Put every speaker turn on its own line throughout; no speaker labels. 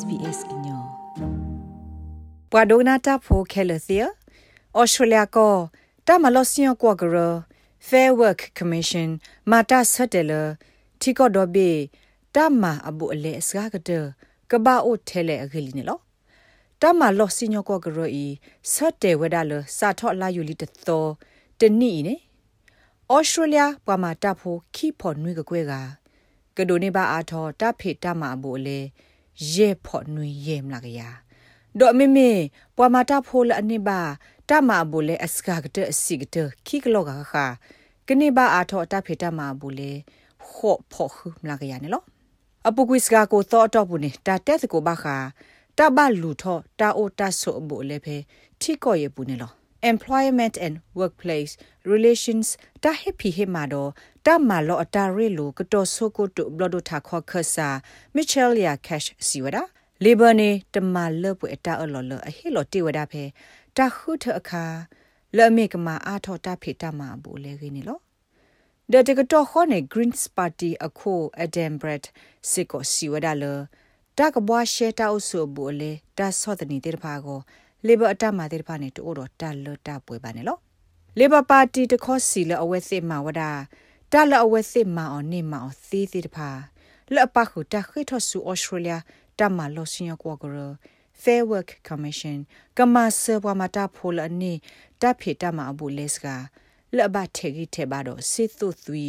SBS ညောပဝဒနာတာဖိုခဲလသီဩစတြေးလျကိုတာမလောစညကွာဂရ Fair Work Commission မာတာဆတ်တယ်လတီကောဒိုဘေတာမအဘူအလေစကားကတကဘာအိုထဲလေအဂလီနေလောတာမလောစညကွာဂရဤဆတ်တယ်ဝဒါလစာထော့လာယူလီတသောတနိနေဩစတြေးလျပဝမာတာဖိုခီဖော်နွေကကွဲကကဒိုနေပါအာထောတဖေတမအဘူအလေ ရဲဖော်နွေရဲမလာကရဒေါ်မေမေပွာမာတာဖိုလအနိဘာတမအဘူလေအစကာကတအစီကတခိကလောကခါကနေဘာအာထောတဖေတမအဘူလေခော့ဖော်ခုမလာကရနေလောအပုကွိစကာကိုသောတော့ဘူးနေတာတက်စကိုဘာခါတဘလူထောတာအိုတဆုအဘူလေဖေထိကောရပူနေလော employment and workplace relations တာဟပီဟေမာဒိုတာမာလောအတာရီလိုကတော့ဆိုကိုတုဘလဒိုတာခေါ်ခဆာမီချယ်လျာကက်ရှ်စီဝဒလေဘာနေတမလပွေအတာအလော်လအဟီလိုတီဝဒဖေတာခုထအခါလဲမေကမာအာထောတာဖေတာမာဘူလေခင်းနီလောဒတကတော့ခေါနေ Greens Party အခု Adam Brett စစ်ကိုစီဝဒလတာကဘွားရှဲတာအုပ်စုဘူလေတာဆော့တနီတေတဖာကို လေဘာအတမာတေတဖာနေတိုးတော့တာလတာပွေပါနေလောလေဘာပါတီတခေါစီလအဝဲစစ်မှာဝဒါတာလအဝဲစစ်မှာအော်နေမှာအော်သေးသေးတဖာလက်ပခုတခိထဆူဩစတြေးလျတမလောစင်ကွာဂရ Fair Work Commission ကမဆဘမတာဖိုလအနေတဖေတမအဘူးလက်စကလက်ဘထေကြီးထေဘာတော့စစ်သူသွီ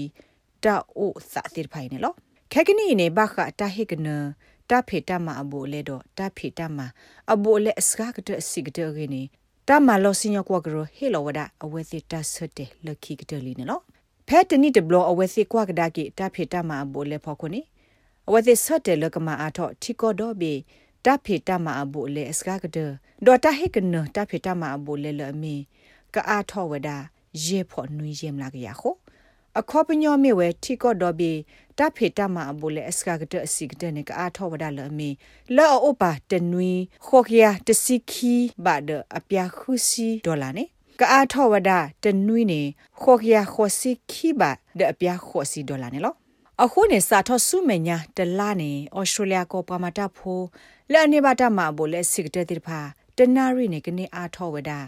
တာအိုသတိဖိုင်နေလောခဲကနီနေဘခတာဟိကန တာဖေတမအဘူးလေတော့တာဖေတမအဘူးလေအစကကတစီကတရင်းတာမလောစင်ကွာဂရဟေလောဝဒအဝဲစစ်တဆတ်တယ်လခိကတလီနေလောဖဲတနီတဘလအဝဲစစ်ကွာကဒါကိတာဖေတမအဘူးလေဖော်ခုနီအဝဲစစ်ဆတ်တယ်လကမအာထောထီကောတော့ဘေတာဖေတမအဘူလေအစကားကဒဒေါ်တာဟိကနတာဖေတမအဘူလေလအမီကအားထောဝဒရေဖို့နွေးရင်လာကြရခု အခေါပညောမြေဝဲထီကော့ဒေါ်ဘီတာဖေတမအဘူလေအစကားကဒအစီကဒနေကအားထောဝဒလအမီလောအိုပါတနွေခေါခရတစီခီဘာဒအပြခုစီဒေါ်လာနေကအားထောဝဒတနွေနေခေါခရခေါစီခီဘာဒအပြခေါစီဒေါ်လာနေလောအခုနေစာထောဆုမညာတလာနေဩစတြေးလျကိုပမာတာဖိုလဲနေပါတာမှာဘိုလဲစစ်တဲ့တိဖာတနာရီနေကနေအားထောဝဒါ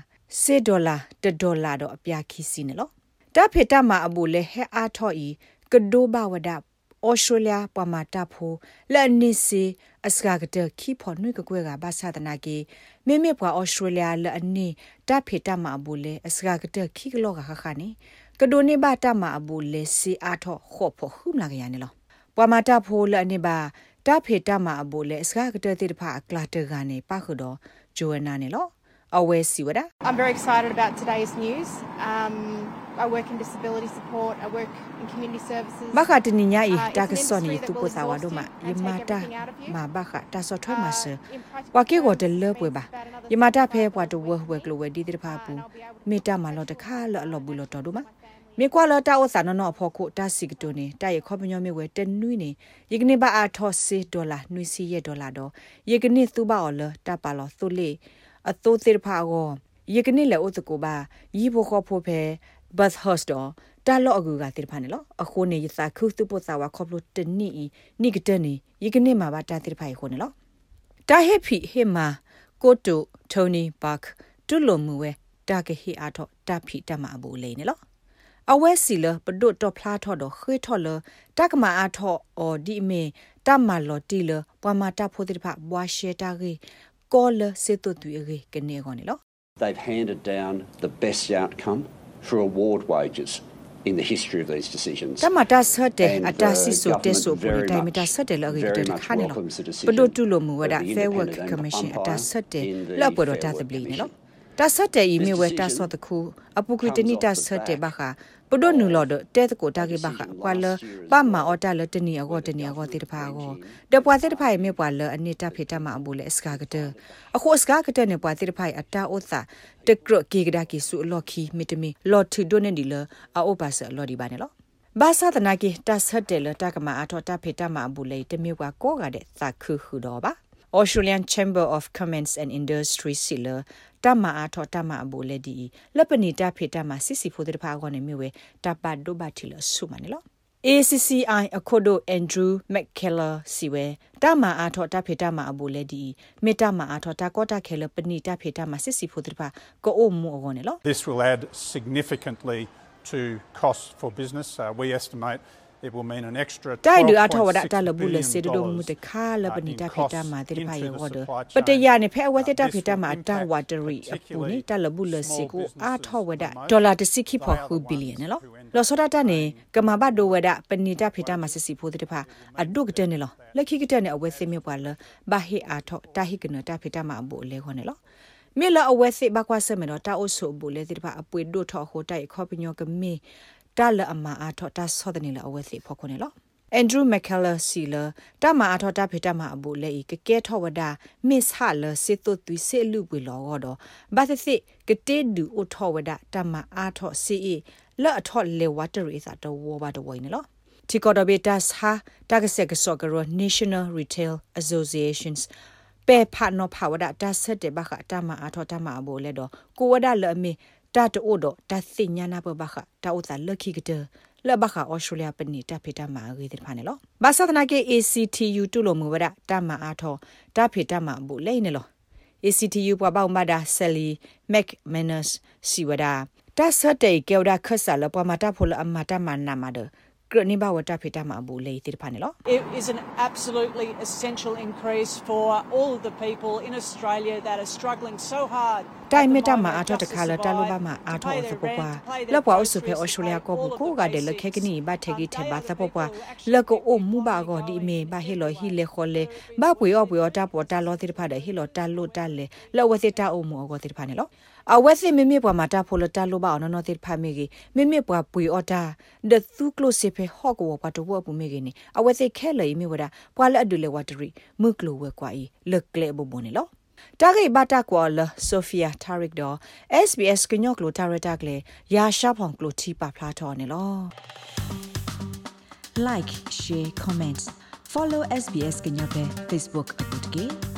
စေဒေါ်လာတဒေါ်လာတော့အပြာခီစီနေလို့ တဖေတာမှာအဘိုလဲဟဲအားထောဤကဒိုဘဝဒါဩစတြေးလျပမာတာဖိုလဲနေစီအစကာကတခီဖော်နွေကကွဲကဘာသာတနာကေမိမိပွားဩစတြေးလျလဲအနေတဖေတာမှာအဘိုလဲအစကာကတခီကလောကခခနေကဒိုနေဘာတာမှာအဘိုလဲစီအားထောခော့ဖို့ခုမလာကြရနေလို့ပမာတာဖိုလဲအနေပါတဖေတမအဘိုလေစကားကတဲ့တိဖာကလာတကနေပါခတော့ဂျိုဝနာနေလောအဝဲစီဝဒ
I'm very excited about today's news. Um, I work in disability support. I work in community services.
ဘခတနိညာဤတာကစောနီသူပသာဝဒမယမတာမဘခတာစောထွမဆဝကေကိုတလပွေပါယမတာဖဲပွားတဝဝကလဝဒီတိဖာပူမေတာမလောတခါလောအလောဘူးလောတော်ဒုမမြေကွာလတာဝဆာနော်နော်ဖို့ကိုတာစီကတိုနေတာရခေါပညောမြေဝဲတနွိနေယေကနေပါအာထောစီဒေါ်လာနွိစီရဲ့ဒေါ်လာတော့ယေကနေသူပါအော်လတာပါလောသုလေအသိုးသေးဖာကိုယေကနေလေဥတကိုပါရီဘခေါဖို့ဖဲ ဘတ်ဟော့စ်တော့တာလော့အကူကတိဖာနေလောအခုနေယစာခုသူပုစာဝခေါပလို့တနိနိကတနေယေကနေမှာပါတာတိဖာခုနေလောတာဟေဖီဟေမာကိုတိုတိုနီဘတ်တူလိုမူဝဲတာကဟီအာထောတာဖီတမအဘူလေးနေလောအဝဲစီလပဒုတ်တော့ဖလားထော့တော့ခွေးထော့လတကမာအထော့အော်ဒီမေတမလော်တီလပွာမာတာဖိုတိဖဘွာရှေတာရီကောလစေတုတူရီကနေကောနေလော
They've handed down the best outcome for award wages in the history of these decisions.
တမတာဆတ်တဲ့အတာစီဆိုတက်ဆိုပူတိုင်မတာဆတ်တယ်လောရီတဲ့ခါနေလောပဒုတ်တူလိုမူဝဒ Fair Work Commission အတာဆတ်တယ်လောပေါ်တော့တာသပလီနေလော တာဆတ်တဲ့ဤမြေဝဲတာဆော့တခုအပုကွေတနိတာဆတ်တဲ့ဘခပဒိုနူလော်ဒတဲတကိုတာကေဘခကွာလပမအော်တာလတနီအကောတနီအကောတိတဖာကောတပွားတိတဖိုင်မြေပွာလအနိတာဖေတမအဘူလေစကာကတအခုစကာကတနေပွားတိတဖိုင်အတာဥစာတကရကေကဒါကေဆူလော်ခီမီတမီလော်ထီဒိုနေဒီလအိုပါဆလော်ဒီပါနေလောဘာသာတနာကေတဆတ်တယ်လတကမအထောတာဖေတမအဘူလေတမျိုးကကောကတဲ့သခုခုတော့ပါ Australian Chamber of Commerce and Industry sila တမအားထောတမအဘူလေဒီလပနီတဖေတမစစ်စီဖိုတဲ့ဖာကောနေမြဝဲတပတ်ဒိုဘတ်တီလဆုမနေလော ACCI အခုဒိုအန်ဒရူးမက်ကယ်လာစီဝဲတာမာအာထောတာဖေတာမာအဘူလေဒီမေတာမာအာထောတာကောတာခဲလပနီတာဖေတာမာစစ်စီဖို့တပါကိုအိုမူအောနေလော
This will add significantly to costs for business. Uh, we estimate it will mean an extra
တိုင်ဒူအထောဝဒတာလ
$12.6
ဘူးလ
billion
စေဒိုမူတခါလပ
uh,
နီ
in
တာဖေတာ
costs
မာတေဖာ
into
ယေ
the
ဝဒ
supply
ပတ
chain.
ရနေဖဲအဝတေတာ
Uh,
ဖေ
this
တာမာ
will
တာ
impact
ဝါတရီအပူနေတလဘူးလစေကို
small
အာထောဝဒ
businesses
ဒေါ်လာတစိခိဖော်
They are
ခု
the
ဘီလီယံ
ones
နော်
who end up
လောစောဒတာနေကမဘဒိုဝဒပနီတာဖေတာမာစစ်စီဖို့တပါအဒုကတဲ့နေလောလက်ခိကတဲ့နေအဝဲစေမြေပွာလဘာဟီအာထောတာဟီကနတာဖေတာမာအဘူလေခေါနေလောမေလာအဝဲစစ်ဘကွာစမေတော့တာအိုဆိုဘူလေတိတပါအပွေဒိုထောဟိုတိုက်ခေါပညောကမေ တာလအမအားထောတာဆောဒနေလအဝဲစစ်ဖော်ခုနေလောအန်ဒရူးမက်ကယ်လာစီလာတမအထောတာဖေတမအဘူလေကကဲထောဝဒမစ်ဟာလစစ်တုသွီစေလူပွေလောတော့ဘာသစ်ကတေဒူအထောဝဒတမအားထောစီလော့အထောလေဝတရီစာတော့ဝဘာတော့ဝိုင်းနော်တီကော်ဒဘေတာစ်ဟာတာကဆက်ကဆော့ကရော National Retail Associations ပေဖာနောဖာဝဒတာဆက်တဲ့ဘခတာမအထောတာမအဘူလေတော့ကိုဝဒလအမေ တာတိုဒတာသိညာနာဘဘခတာဥတာလခိကတဲ့လဘခအော်စတြေးလျပနီတာဖေတာမာရီတဲ့ဖာနေလောဘာသဒနာကေ ACTU တူလိုမူဝဒတာမအားထောတာဖေတာမာဘူးလဲနေလော ACTU ပွားပေါမဒါဆယ်လီမက်မနက်စီဝဒတာဆတ်တေကေဝဒခဆာလပွားမတာဖိုလအမတာမနာမဒ ကရနိဘဝတာဖေတာမာဘူးလဲတဲ့ဖာနေလော
It is an absolutely essential increase for all of the people in Australia that are struggling so hard.
တိုင်မီတာမှာအာထောတခါလတာလိုပါမှာအာထောစပပွားလက်ပွားအစုဖဲအော်စတြေးလျကိုဘူကိုကတဲ့လက်ခဲကနီဘာထေဂီထေဘာသပပွားလက်ကိုအမှုပါကောဒီမေဘာဟီလိုဟီလေခေါ်လေဘာပွေောပွေောတာပေါ်တာလောတိဖာတဲ့ဟီလိုတာလို့တာလေလက်ဝစီတာအမှုအောတိဖာနေလော အဝက်စီမိမိပွားမှာတာဖိုလတာလိုပါအောင်နော်တိဖာမိကြီးမိမိပွားပွေအောတာဒသူကလိုစီဖဲဟော့ကောပါတော့ပူမိကြီးနေအဝက်စီခဲလေမိဝဒပွာလက်အဒူလေဝတရီမုကလိုဝဲကွာဤလက်ကလေဘဘနေလောတာဂိဘတာကွာလဆိုဖီယာတာရစ်ဒေါ် SBS ကညော့ကလိုတာရတာကလေရာရှာဖောင်ကလိုတီပါဖလာတော်နေလော
like share comments follow SBS ကညော့ပဲ Facebook အပုတ်ကေ